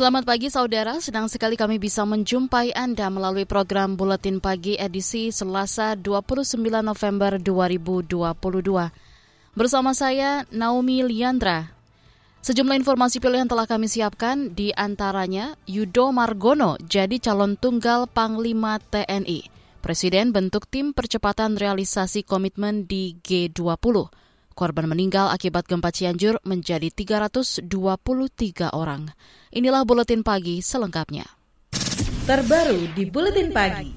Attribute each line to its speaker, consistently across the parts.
Speaker 1: Selamat pagi saudara, senang sekali kami bisa menjumpai Anda melalui program Buletin Pagi edisi Selasa 29 November 2022. Bersama saya Naomi Liandra. Sejumlah informasi pilihan telah kami siapkan, di antaranya Yudo Margono jadi calon tunggal Panglima TNI. Presiden bentuk tim percepatan realisasi komitmen di G20. Korban meninggal akibat gempa Cianjur menjadi 323 orang. Inilah buletin pagi selengkapnya.
Speaker 2: Terbaru di buletin pagi.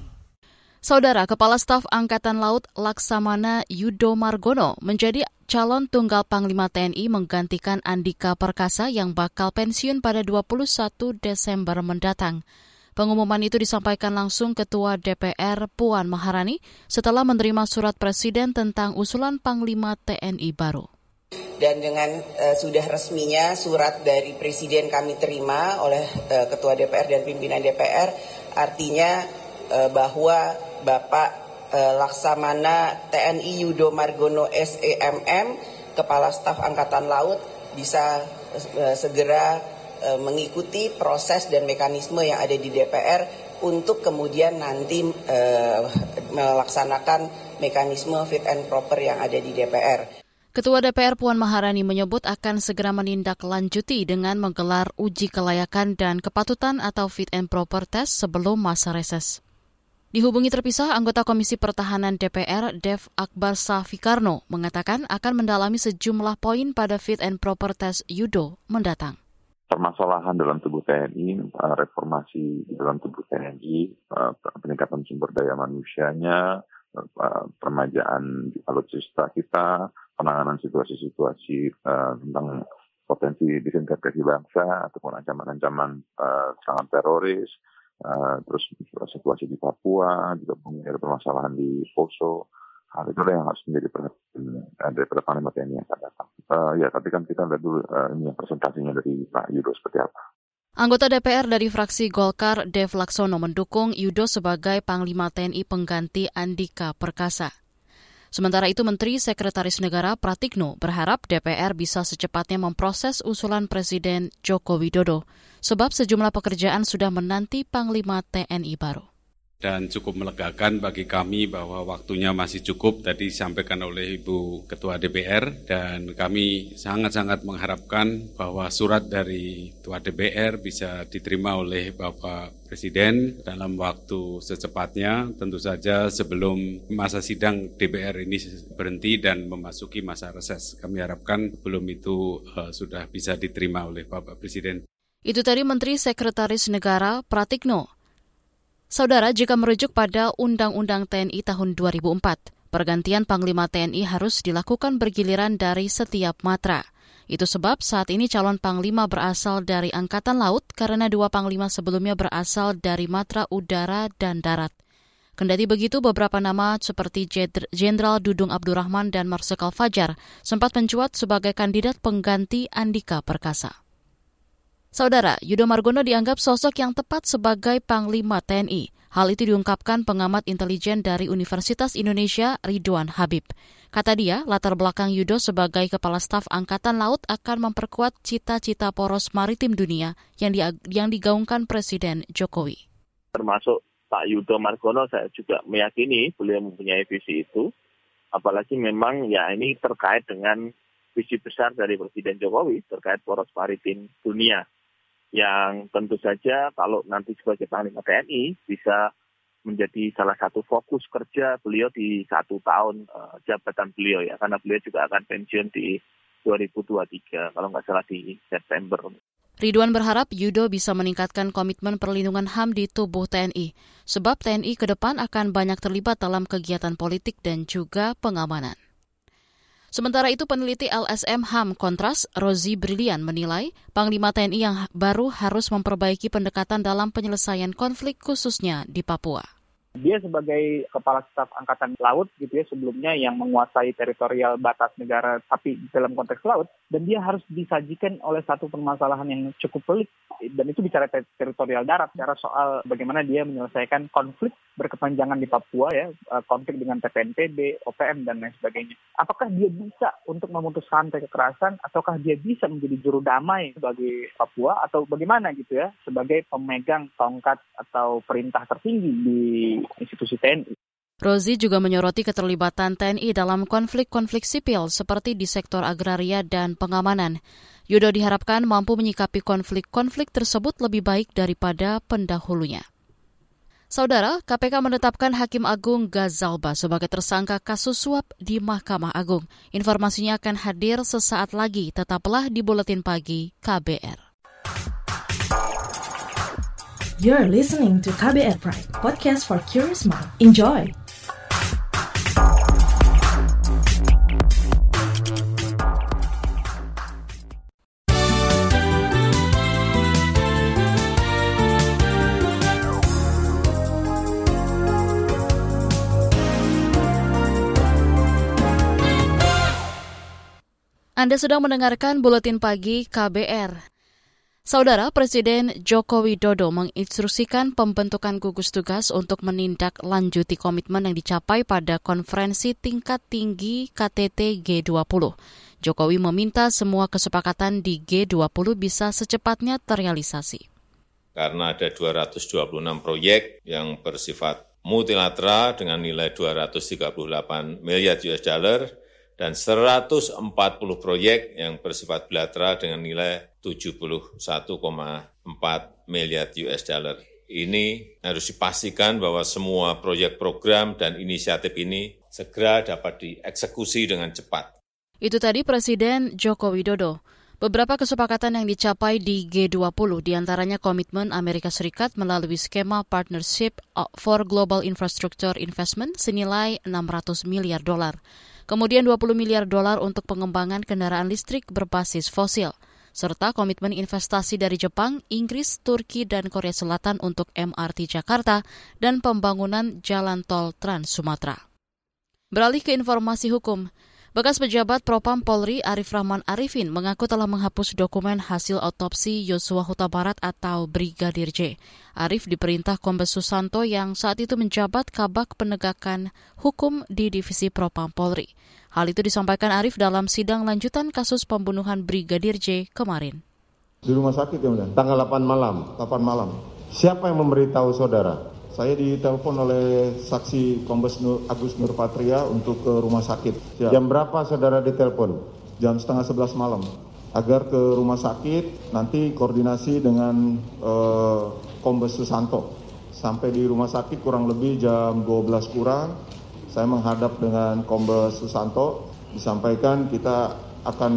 Speaker 1: Saudara Kepala Staf Angkatan Laut Laksamana Yudo Margono menjadi calon tunggal Panglima TNI menggantikan Andika Perkasa yang bakal pensiun pada 21 Desember mendatang. Pengumuman itu disampaikan langsung Ketua DPR Puan Maharani setelah menerima surat Presiden tentang usulan Panglima TNI baru.
Speaker 3: Dan dengan uh, sudah resminya surat dari Presiden kami terima oleh uh, Ketua DPR dan pimpinan DPR, artinya uh, bahwa Bapak uh, Laksamana TNI Yudo Margono SEMM, Kepala Staf Angkatan Laut, bisa uh, segera E, mengikuti proses dan mekanisme yang ada di DPR untuk kemudian nanti e, melaksanakan mekanisme fit and proper yang ada di DPR.
Speaker 1: Ketua DPR Puan Maharani menyebut akan segera menindaklanjuti dengan menggelar uji kelayakan dan kepatutan atau fit and proper test sebelum masa reses. Dihubungi terpisah, anggota Komisi Pertahanan DPR, Dev Akbar Safikarno, mengatakan akan mendalami sejumlah poin pada fit and proper test Yudo mendatang
Speaker 4: permasalahan dalam tubuh TNI, eh, reformasi di dalam tubuh TNI, eh, peningkatan sumber daya manusianya, eh, permajaan alutsista kita, penanganan situasi-situasi tentang potensi disintegrasi bangsa ataupun ancaman-ancaman serangan teroris, terus situasi di Papua, juga ada permasalahan di Poso, hal itu yang harus menjadi perhatian uh, daripada Panglima TNI yang akan datang. Uh, ya, tapi kan kita lihat dulu uh, ini presentasinya dari Pak Yudo seperti apa.
Speaker 1: Anggota DPR dari fraksi Golkar, Dev Laksono, mendukung Yudo sebagai Panglima TNI pengganti Andika Perkasa. Sementara itu, Menteri Sekretaris Negara Pratikno berharap DPR bisa secepatnya memproses usulan Presiden Joko Widodo, sebab sejumlah pekerjaan sudah menanti Panglima TNI baru
Speaker 5: dan cukup melegakan bagi kami bahwa waktunya masih cukup tadi disampaikan oleh Ibu Ketua DPR dan kami sangat-sangat mengharapkan bahwa surat dari Ketua DPR bisa diterima oleh Bapak Presiden dalam waktu secepatnya tentu saja sebelum masa sidang DPR ini berhenti dan memasuki masa reses. Kami harapkan belum itu uh, sudah bisa diterima oleh Bapak Presiden.
Speaker 1: Itu tadi Menteri Sekretaris Negara Pratikno. Saudara, jika merujuk pada Undang-Undang TNI tahun 2004, pergantian Panglima TNI harus dilakukan bergiliran dari setiap matra. Itu sebab saat ini calon Panglima berasal dari Angkatan Laut karena dua Panglima sebelumnya berasal dari matra udara dan darat. Kendati begitu, beberapa nama seperti Jenderal Dudung Abdurrahman dan Marsikal Fajar sempat mencuat sebagai kandidat pengganti Andika Perkasa. Saudara, Yudo Margono dianggap sosok yang tepat sebagai Panglima TNI. Hal itu diungkapkan pengamat intelijen dari Universitas Indonesia Ridwan Habib. Kata dia, latar belakang Yudo sebagai Kepala Staf Angkatan Laut akan memperkuat cita-cita poros maritim dunia yang, di, yang digaungkan Presiden Jokowi.
Speaker 6: Termasuk Pak Yudo Margono, saya juga meyakini beliau mempunyai visi itu. Apalagi memang ya ini terkait dengan visi besar dari Presiden Jokowi terkait poros maritim dunia yang tentu saja kalau nanti sebagai Panglima TNI bisa menjadi salah satu fokus kerja beliau di satu tahun uh, jabatan beliau ya karena beliau juga akan pensiun di 2023 kalau nggak salah di September.
Speaker 1: Ridwan berharap Yudo bisa meningkatkan komitmen perlindungan HAM di tubuh TNI, sebab TNI ke depan akan banyak terlibat dalam kegiatan politik dan juga pengamanan. Sementara itu peneliti LSM HAM Kontras, Rozi Brilian menilai Panglima TNI yang baru harus memperbaiki pendekatan dalam penyelesaian konflik khususnya di Papua.
Speaker 7: Dia sebagai kepala staf angkatan laut gitu ya sebelumnya yang menguasai teritorial batas negara tapi dalam konteks laut dan dia harus disajikan oleh satu permasalahan yang cukup pelik dan itu bicara ter teritorial darat, bicara soal bagaimana dia menyelesaikan konflik berkepanjangan di Papua ya, eh, konflik dengan TPNPB, OPM dan lain sebagainya. Apakah dia bisa untuk memutus rantai kekerasan ataukah dia bisa menjadi juru damai bagi Papua atau bagaimana gitu ya sebagai pemegang tongkat atau perintah tertinggi di institusi TNI.
Speaker 1: Rozi juga menyoroti keterlibatan TNI dalam konflik-konflik sipil seperti di sektor agraria dan pengamanan. Yudo diharapkan mampu menyikapi konflik-konflik tersebut lebih baik daripada pendahulunya. Saudara, KPK menetapkan Hakim Agung Gazalba sebagai tersangka kasus suap di Mahkamah Agung. Informasinya akan hadir sesaat lagi, tetaplah di Buletin Pagi KBR.
Speaker 2: You're listening to KBR Pride, podcast for curious mind. Enjoy!
Speaker 1: Anda sedang mendengarkan Buletin Pagi KBR. Saudara Presiden Joko Widodo menginstruksikan pembentukan gugus tugas untuk menindaklanjuti komitmen yang dicapai pada konferensi tingkat tinggi KTT G20. Jokowi meminta semua kesepakatan di G20 bisa secepatnya terrealisasi.
Speaker 8: Karena ada 226 proyek yang bersifat multilateral dengan nilai 238 miliar US dollar dan 140 proyek yang bersifat bilateral dengan nilai 71,4 miliar US dollar. Ini harus dipastikan bahwa semua proyek program dan inisiatif ini segera dapat dieksekusi dengan cepat.
Speaker 1: Itu tadi Presiden Joko Widodo. Beberapa kesepakatan yang dicapai di G20 di antaranya komitmen Amerika Serikat melalui skema Partnership for Global Infrastructure Investment senilai 600 miliar dolar. Kemudian 20 miliar dolar untuk pengembangan kendaraan listrik berbasis fosil, serta komitmen investasi dari Jepang, Inggris, Turki, dan Korea Selatan untuk MRT Jakarta dan pembangunan jalan tol Trans Sumatera. Beralih ke informasi hukum, Bekas pejabat Propam Polri Arif Rahman Arifin mengaku telah menghapus dokumen hasil otopsi Yosua Huta Barat atau Brigadir J. Arif diperintah Kombes Susanto yang saat itu menjabat kabak penegakan hukum di Divisi Propam Polri. Hal itu disampaikan Arif dalam sidang lanjutan kasus pembunuhan Brigadir J kemarin.
Speaker 9: Di rumah sakit ya, tanggal 8 malam, 8 malam. Siapa yang memberitahu saudara? Saya ditelepon oleh saksi Kombes Nur, Agus Nur Patria untuk ke rumah sakit. Ya. Jam berapa saudara ditelepon? Jam setengah sebelas malam. Agar ke rumah sakit, nanti koordinasi dengan uh, Kombes Susanto. Sampai di rumah sakit kurang lebih jam 12 kurang, saya menghadap dengan Kombes Susanto, disampaikan kita akan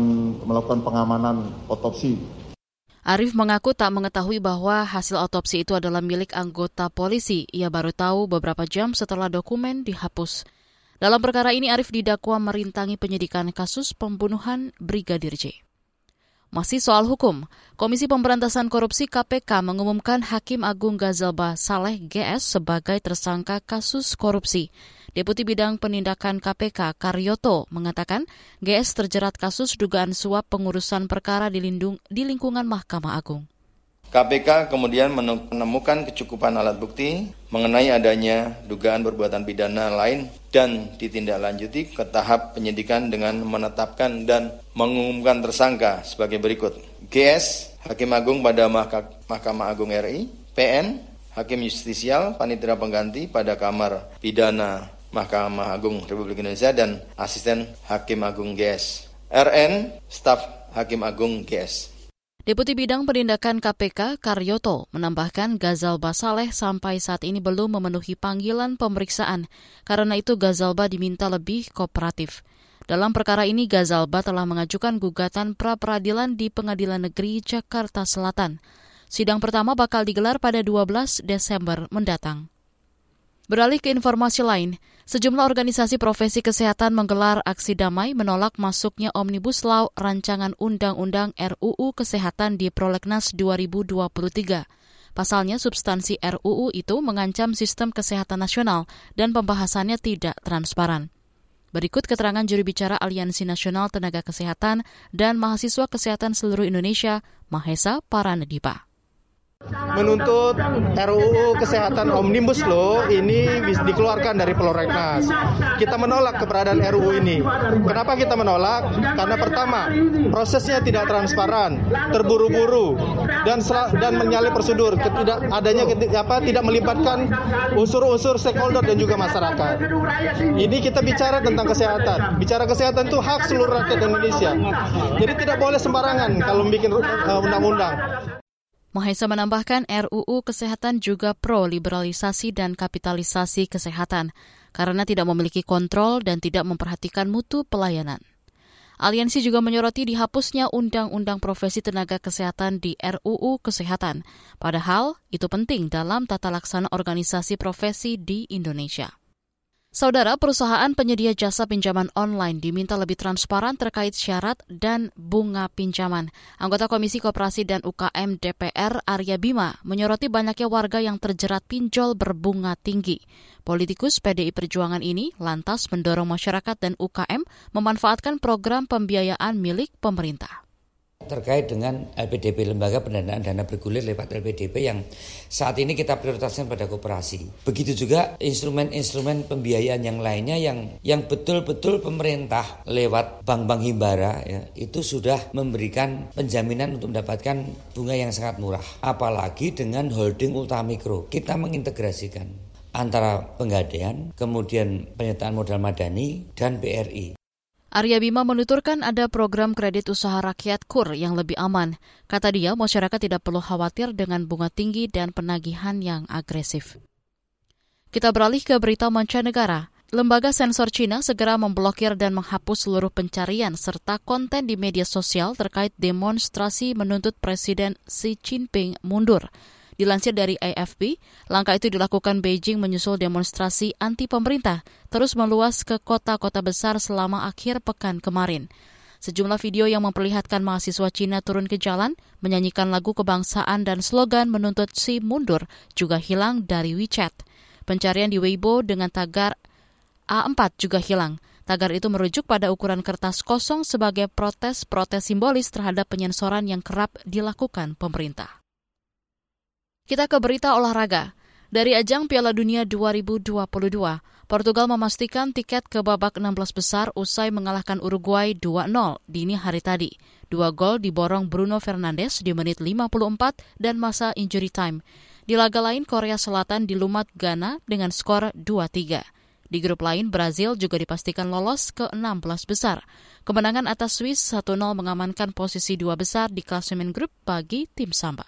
Speaker 9: melakukan pengamanan otopsi
Speaker 1: Arif mengaku tak mengetahui bahwa hasil otopsi itu adalah milik anggota polisi. Ia baru tahu beberapa jam setelah dokumen dihapus. Dalam perkara ini Arif didakwa merintangi penyidikan kasus pembunuhan Brigadir J. Masih soal hukum, Komisi Pemberantasan Korupsi KPK mengumumkan Hakim Agung Gazalba Saleh GS sebagai tersangka kasus korupsi. Deputi Bidang Penindakan KPK Karyoto mengatakan GS terjerat kasus dugaan suap pengurusan perkara di, di lingkungan Mahkamah Agung.
Speaker 10: KPK kemudian menemukan kecukupan alat bukti mengenai adanya dugaan perbuatan pidana lain dan ditindaklanjuti ke tahap penyidikan dengan menetapkan dan mengumumkan tersangka sebagai berikut. GS, Hakim Agung pada Mahkamah Agung RI, PN, Hakim Justisial, Panitera Pengganti pada Kamar Pidana Mahkamah Agung Republik Indonesia dan Asisten Hakim Agung GS. RN, Staf Hakim Agung GS.
Speaker 1: Deputi Bidang Penindakan KPK Karyoto menambahkan Gazalba Saleh sampai saat ini belum memenuhi panggilan pemeriksaan. Karena itu Gazalba diminta lebih kooperatif. Dalam perkara ini Gazalba telah mengajukan gugatan pra-peradilan di Pengadilan Negeri Jakarta Selatan. Sidang pertama bakal digelar pada 12 Desember mendatang. Beralih ke informasi lain, sejumlah organisasi profesi kesehatan menggelar aksi damai menolak masuknya Omnibus Law rancangan Undang-Undang RUU Kesehatan di Prolegnas 2023. Pasalnya substansi RUU itu mengancam sistem kesehatan nasional dan pembahasannya tidak transparan. Berikut keterangan juri bicara Aliansi Nasional Tenaga Kesehatan dan Mahasiswa Kesehatan Seluruh Indonesia, Mahesa Paranedipa
Speaker 11: menuntut RUU Kesehatan Omnibus Law ini dikeluarkan dari Prolegnas. Kita menolak keberadaan RUU ini. Kenapa kita menolak? Karena pertama, prosesnya tidak transparan, terburu-buru, dan dan menyalip prosedur, tidak adanya apa tidak melibatkan unsur-unsur stakeholder dan juga masyarakat. Ini kita bicara tentang kesehatan. Bicara kesehatan itu hak seluruh rakyat Indonesia. Jadi tidak boleh sembarangan kalau bikin uh, undang-undang.
Speaker 1: Mahesa menambahkan RUU Kesehatan juga pro liberalisasi dan kapitalisasi kesehatan karena tidak memiliki kontrol dan tidak memperhatikan mutu pelayanan. Aliansi juga menyoroti dihapusnya Undang-Undang Profesi Tenaga Kesehatan di RUU Kesehatan, padahal itu penting dalam tata laksana organisasi profesi di Indonesia. Saudara, perusahaan penyedia jasa pinjaman online diminta lebih transparan terkait syarat dan bunga pinjaman. Anggota Komisi Koperasi dan UKM DPR Arya Bima menyoroti banyaknya warga yang terjerat pinjol berbunga tinggi. Politikus PDI Perjuangan ini lantas mendorong masyarakat dan UKM memanfaatkan program pembiayaan milik pemerintah
Speaker 12: terkait dengan LPDP Lembaga Pendanaan Dana Bergulir lewat LPDP yang saat ini kita prioritaskan pada koperasi. Begitu juga instrumen-instrumen pembiayaan yang lainnya yang yang betul-betul pemerintah lewat bank-bank himbara ya, itu sudah memberikan penjaminan untuk mendapatkan bunga yang sangat murah. Apalagi dengan holding ultramikro. Kita mengintegrasikan antara penggadaian, kemudian penyertaan modal madani, dan BRI.
Speaker 1: Arya Bima menuturkan ada program kredit usaha rakyat KUR yang lebih aman. Kata dia, masyarakat tidak perlu khawatir dengan bunga tinggi dan penagihan yang agresif. Kita beralih ke berita mancanegara. Lembaga sensor Cina segera memblokir dan menghapus seluruh pencarian serta konten di media sosial terkait demonstrasi menuntut Presiden Xi Jinping mundur. Dilansir dari AFP, langkah itu dilakukan Beijing menyusul demonstrasi anti pemerintah terus meluas ke kota-kota besar selama akhir pekan kemarin. Sejumlah video yang memperlihatkan mahasiswa Cina turun ke jalan, menyanyikan lagu kebangsaan dan slogan menuntut si mundur juga hilang dari WeChat. Pencarian di Weibo dengan tagar A4 juga hilang. Tagar itu merujuk pada ukuran kertas kosong sebagai protes-protes simbolis terhadap penyensoran yang kerap dilakukan pemerintah. Kita ke berita olahraga. Dari ajang Piala Dunia 2022, Portugal memastikan tiket ke babak 16 besar usai mengalahkan Uruguay 2-0 dini hari tadi. Dua gol diborong Bruno Fernandes di menit 54 dan masa injury time. Di laga lain, Korea Selatan dilumat Ghana dengan skor 2-3. Di grup lain, Brazil juga dipastikan lolos ke 16 besar. Kemenangan atas Swiss 1-0 mengamankan posisi dua besar di klasemen grup bagi tim Samba.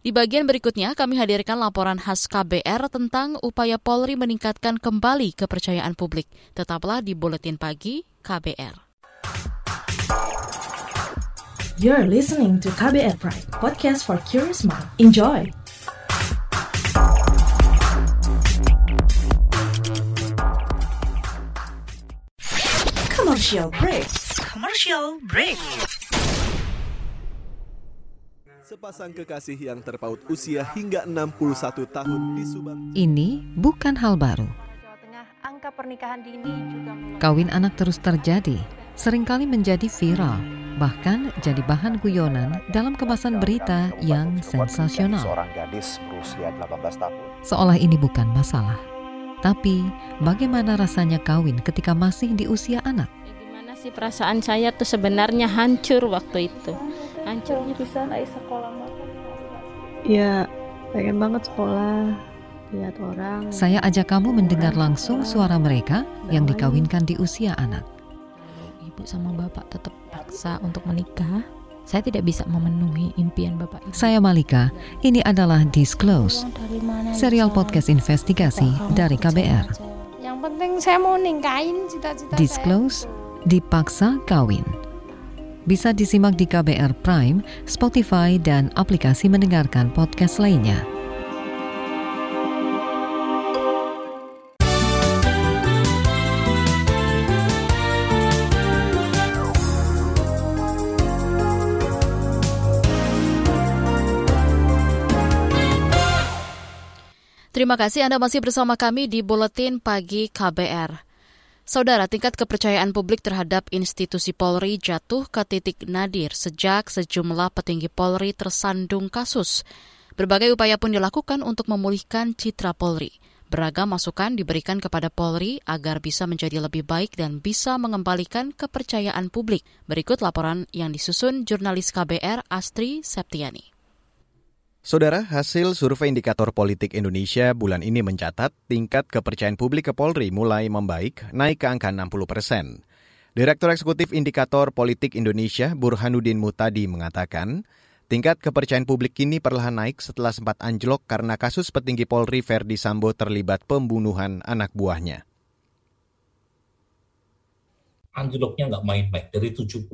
Speaker 1: Di bagian berikutnya, kami hadirkan laporan khas KBR tentang upaya Polri meningkatkan kembali kepercayaan publik. Tetaplah di Buletin Pagi KBR.
Speaker 2: You're listening to KBR Pride, podcast for curious mind. Enjoy! Commercial break. Commercial break.
Speaker 13: Sepasang kekasih yang terpaut usia hingga 61 tahun di Subang.
Speaker 14: Ini bukan hal baru.
Speaker 15: angka pernikahan dini juga
Speaker 14: Kawin anak terus terjadi, sering kali menjadi viral, bahkan jadi bahan guyonan dalam kemasan berita yang sensasional.
Speaker 16: Seorang gadis berusia 18 tahun.
Speaker 14: Seolah ini bukan masalah. Tapi, bagaimana rasanya kawin ketika masih di usia anak?
Speaker 17: Gimana sih perasaan saya tuh sebenarnya hancur waktu itu hancurnya
Speaker 15: bisa naik sekolah
Speaker 18: ya pengen banget sekolah. Lihat orang.
Speaker 14: Saya ajak kamu mendengar langsung suara mereka yang dikawinkan di usia anak.
Speaker 19: Ibu sama bapak tetap paksa untuk menikah. Saya tidak bisa memenuhi impian Bapak Ibu.
Speaker 14: Saya Malika, ini adalah Disclose, serial podcast investigasi dari KBR.
Speaker 15: Yang penting saya mau ningkain cita-cita
Speaker 14: Disclose, dipaksa kawin bisa disimak di KBR Prime, Spotify, dan aplikasi mendengarkan podcast lainnya.
Speaker 1: Terima kasih Anda masih bersama kami di Buletin Pagi KBR. Saudara, tingkat kepercayaan publik terhadap institusi Polri jatuh ke titik nadir sejak sejumlah petinggi Polri tersandung kasus. Berbagai upaya pun dilakukan untuk memulihkan citra Polri. Beragam masukan diberikan kepada Polri agar bisa menjadi lebih baik dan bisa mengembalikan kepercayaan publik. Berikut laporan yang disusun jurnalis KBR Astri Septiani.
Speaker 20: Saudara, hasil survei indikator politik Indonesia bulan ini mencatat tingkat kepercayaan publik ke Polri mulai membaik, naik ke angka 60 persen. Direktur Eksekutif Indikator Politik Indonesia Burhanuddin Mutadi mengatakan, tingkat kepercayaan publik kini perlahan naik setelah sempat anjlok karena kasus petinggi Polri Verdi Sambo terlibat pembunuhan anak buahnya
Speaker 21: anjloknya nggak main-main dari 76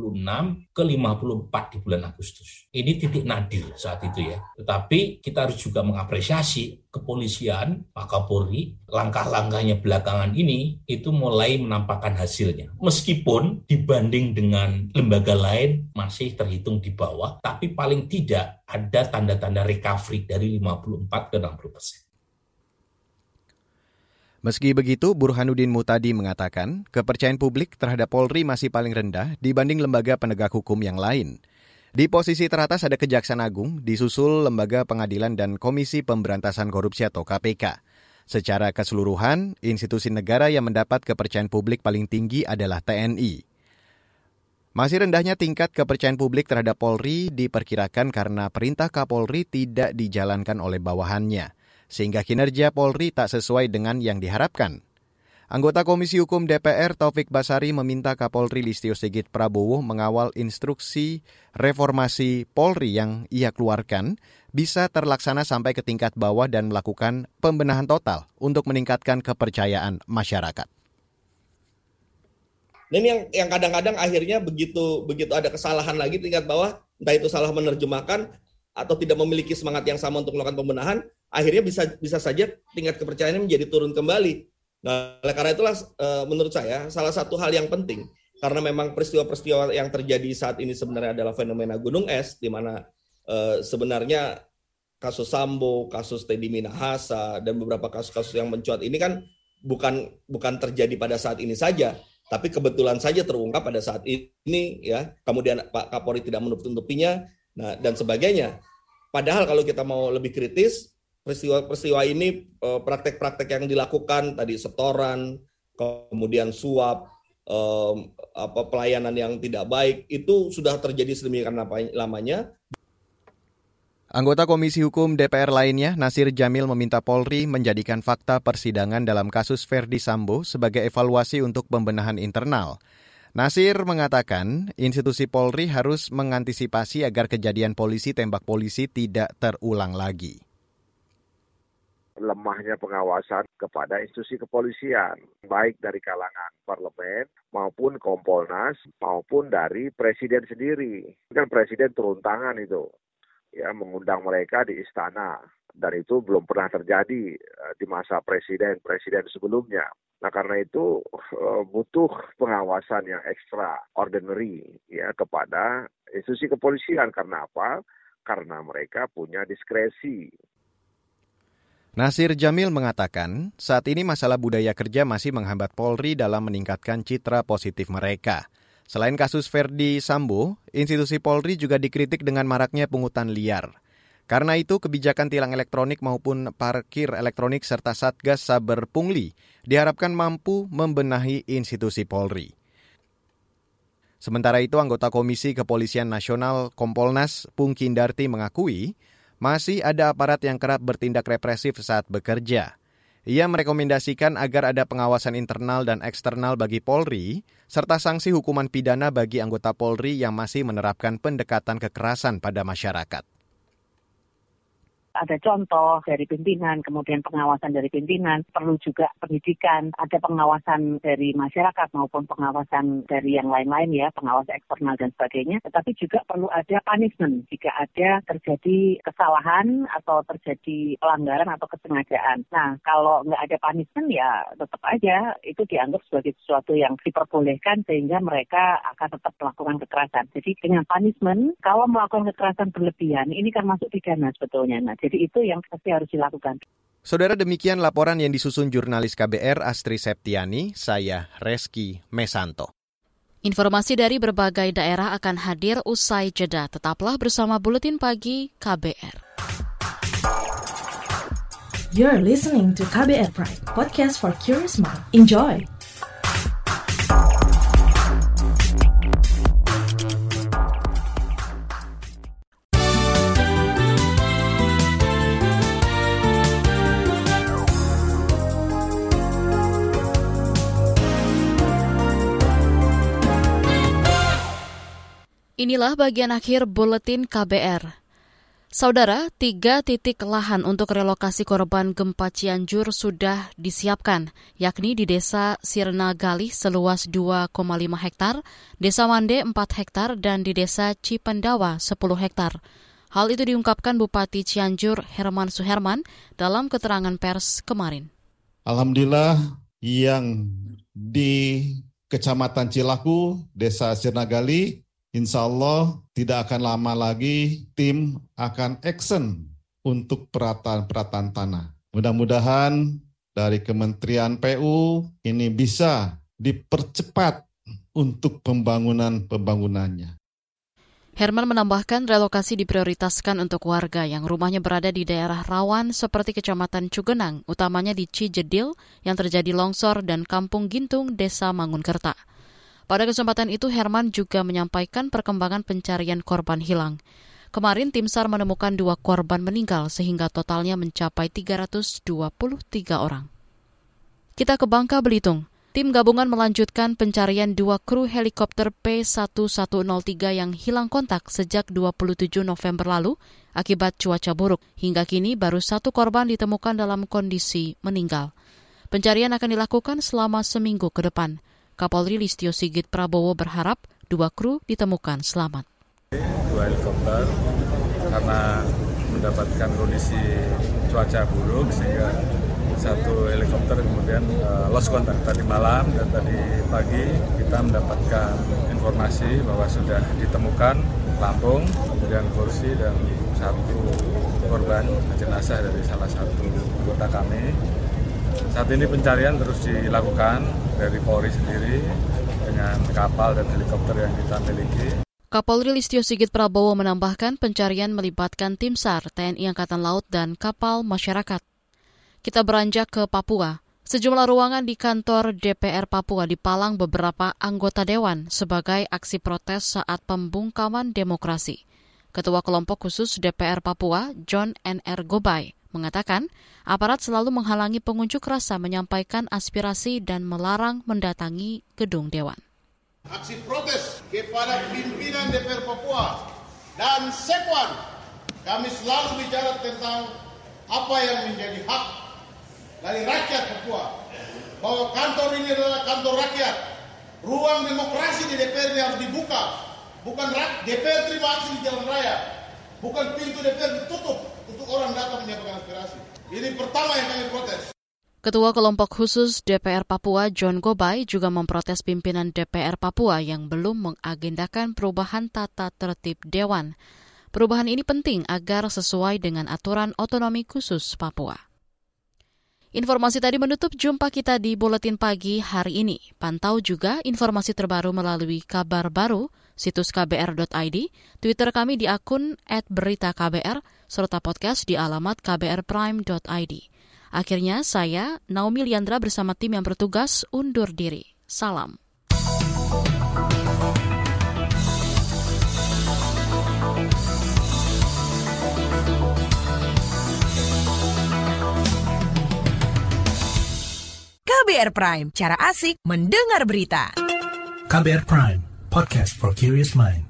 Speaker 21: ke 54 di bulan Agustus. Ini titik nadir saat itu ya. Tetapi kita harus juga mengapresiasi kepolisian, Pak Kapolri, langkah-langkahnya belakangan ini itu mulai menampakkan hasilnya. Meskipun dibanding dengan lembaga lain masih terhitung di bawah, tapi paling tidak ada tanda-tanda recovery dari 54 ke 60 persen.
Speaker 20: Meski begitu, Burhanuddin Mutadi mengatakan kepercayaan publik terhadap Polri masih paling rendah dibanding lembaga penegak hukum yang lain. Di posisi teratas ada Kejaksaan Agung, disusul Lembaga Pengadilan dan Komisi Pemberantasan Korupsi atau KPK. Secara keseluruhan, institusi negara yang mendapat kepercayaan publik paling tinggi adalah TNI. Masih rendahnya tingkat kepercayaan publik terhadap Polri diperkirakan karena perintah Kapolri tidak dijalankan oleh bawahannya sehingga kinerja Polri tak sesuai dengan yang diharapkan. Anggota Komisi Hukum DPR Taufik Basari meminta Kapolri Listio Sigit Prabowo mengawal instruksi reformasi Polri yang ia keluarkan bisa terlaksana sampai ke tingkat bawah dan melakukan pembenahan total untuk meningkatkan kepercayaan masyarakat.
Speaker 22: Ini yang yang kadang-kadang akhirnya begitu begitu ada kesalahan lagi tingkat bawah, entah itu salah menerjemahkan atau tidak memiliki semangat yang sama untuk melakukan pembenahan, akhirnya bisa bisa saja tingkat kepercayaannya menjadi turun kembali. Nah, oleh karena itulah uh, menurut saya salah satu hal yang penting karena memang peristiwa-peristiwa yang terjadi saat ini sebenarnya adalah fenomena gunung es di mana uh, sebenarnya kasus Sambo, kasus Teddy Minahasa dan beberapa kasus-kasus yang mencuat ini kan bukan bukan terjadi pada saat ini saja, tapi kebetulan saja terungkap pada saat ini ya. Kemudian Pak Kapolri tidak menutup-nutupinya, nah dan sebagainya. Padahal kalau kita mau lebih kritis, peristiwa-peristiwa ini eh, praktek-praktek yang dilakukan tadi setoran, kemudian suap, apa pelayanan yang tidak baik itu sudah terjadi sedemikian lamanya.
Speaker 20: Anggota Komisi Hukum DPR lainnya, Nasir Jamil meminta Polri menjadikan fakta persidangan dalam kasus Verdi Sambo sebagai evaluasi untuk pembenahan internal. Nasir mengatakan institusi Polri harus mengantisipasi agar kejadian polisi tembak polisi tidak terulang lagi
Speaker 23: lemahnya pengawasan kepada institusi kepolisian, baik dari kalangan parlemen maupun Kompolnas maupun dari presiden sendiri. Kan presiden turun tangan itu, ya mengundang mereka di istana dan itu belum pernah terjadi eh, di masa presiden presiden sebelumnya. Nah karena itu eh, butuh pengawasan yang ekstra ordinary ya kepada institusi kepolisian karena apa? Karena mereka punya diskresi
Speaker 20: Nasir Jamil mengatakan, saat ini masalah budaya kerja masih menghambat Polri dalam meningkatkan citra positif mereka. Selain kasus Verdi Sambo, institusi Polri juga dikritik dengan maraknya pungutan liar. Karena itu, kebijakan tilang elektronik maupun parkir elektronik serta Satgas Saber Pungli diharapkan mampu membenahi institusi Polri. Sementara itu, anggota Komisi Kepolisian Nasional Kompolnas Pungkindarti mengakui masih ada aparat yang kerap bertindak represif saat bekerja. Ia merekomendasikan agar ada pengawasan internal dan eksternal bagi Polri, serta sanksi hukuman pidana bagi anggota Polri yang masih menerapkan pendekatan kekerasan pada masyarakat
Speaker 24: ada contoh dari pimpinan, kemudian pengawasan dari pimpinan, perlu juga pendidikan, ada pengawasan dari masyarakat maupun pengawasan dari yang lain-lain ya, pengawasan eksternal dan sebagainya. Tetapi juga perlu ada punishment jika ada terjadi kesalahan atau terjadi pelanggaran atau kesengajaan. Nah, kalau nggak ada punishment ya tetap aja itu dianggap sebagai sesuatu yang diperbolehkan sehingga mereka akan tetap melakukan kekerasan. Jadi dengan punishment, kalau melakukan kekerasan berlebihan, ini kan masuk pidana sebetulnya. Nah, jadi itu yang pasti harus dilakukan.
Speaker 20: Saudara demikian laporan yang disusun jurnalis KBR Astri Septiani, saya Reski Mesanto.
Speaker 1: Informasi dari berbagai daerah akan hadir usai jeda. Tetaplah bersama Buletin Pagi KBR.
Speaker 2: You're listening to KBR Pride, podcast for curious mind. Enjoy!
Speaker 1: Inilah bagian akhir buletin KBR. Saudara, tiga titik lahan untuk relokasi korban gempa Cianjur sudah disiapkan, yakni di Desa Sirna Galih seluas 2,5 hektar, Desa Mande 4 hektar, dan di Desa Cipendawa 10 hektar. Hal itu diungkapkan Bupati Cianjur Herman Suherman dalam keterangan pers kemarin.
Speaker 25: Alhamdulillah yang di Kecamatan Cilaku, Desa Sirna Galih, Insya Allah tidak akan lama lagi tim akan action untuk perataan-perataan tanah. Mudah-mudahan dari Kementerian PU ini bisa dipercepat untuk pembangunan-pembangunannya.
Speaker 1: Herman menambahkan relokasi diprioritaskan untuk warga yang rumahnya berada di daerah rawan seperti Kecamatan Cugenang, utamanya di Cijedil yang terjadi longsor dan Kampung Gintung, Desa Mangunkerta. Pada kesempatan itu Herman juga menyampaikan perkembangan pencarian korban hilang. Kemarin tim SAR menemukan dua korban meninggal sehingga totalnya mencapai 323 orang. Kita ke Bangka Belitung. Tim gabungan melanjutkan pencarian dua kru helikopter P1103 yang hilang kontak sejak 27 November lalu akibat cuaca buruk. Hingga kini baru satu korban ditemukan dalam kondisi meninggal. Pencarian akan dilakukan selama seminggu ke depan. Kapolri Listio Sigit Prabowo berharap dua kru ditemukan selamat.
Speaker 26: Dua helikopter karena mendapatkan kondisi cuaca buruk sehingga satu helikopter kemudian uh, lost contact tadi malam dan tadi pagi kita mendapatkan informasi bahwa sudah ditemukan Lampung, kemudian kursi dan satu korban jenazah dari salah satu anggota kami saat ini pencarian terus dilakukan dari Polri sendiri dengan kapal dan helikopter yang kita miliki.
Speaker 1: Kapolri Listio Sigit Prabowo menambahkan pencarian melibatkan tim SAR, TNI Angkatan Laut, dan kapal masyarakat. Kita beranjak ke Papua. Sejumlah ruangan di kantor DPR Papua dipalang beberapa anggota dewan sebagai aksi protes saat pembungkaman demokrasi. Ketua kelompok khusus DPR Papua, John N.R. Gobay, mengatakan aparat selalu menghalangi pengunjuk rasa menyampaikan aspirasi dan melarang mendatangi gedung dewan.
Speaker 27: Aksi protes kepada pimpinan DPR Papua dan Sekwan, kami selalu bicara tentang apa yang menjadi hak dari rakyat Papua. Bahwa kantor ini adalah kantor rakyat. Ruang demokrasi di DPR ini harus dibuka. Bukan DPR terima aksi di jalan raya. Bukan pintu DPR ditutup orang datang menyampaikan aspirasi. Ini pertama yang kami protes.
Speaker 1: Ketua kelompok khusus DPR Papua John Gobay juga memprotes pimpinan DPR Papua yang belum mengagendakan perubahan tata tertib dewan. Perubahan ini penting agar sesuai dengan aturan otonomi khusus Papua. Informasi tadi menutup jumpa kita di Buletin Pagi hari ini. Pantau juga informasi terbaru melalui kabar baru, situs kbr.id, Twitter kami di akun @beritaKBR, serta podcast di alamat kbrprime.id. Akhirnya saya, Naomi Liandra bersama tim yang bertugas undur diri. Salam.
Speaker 28: KBR Prime, cara asik mendengar berita.
Speaker 29: KBR Prime, podcast for curious mind.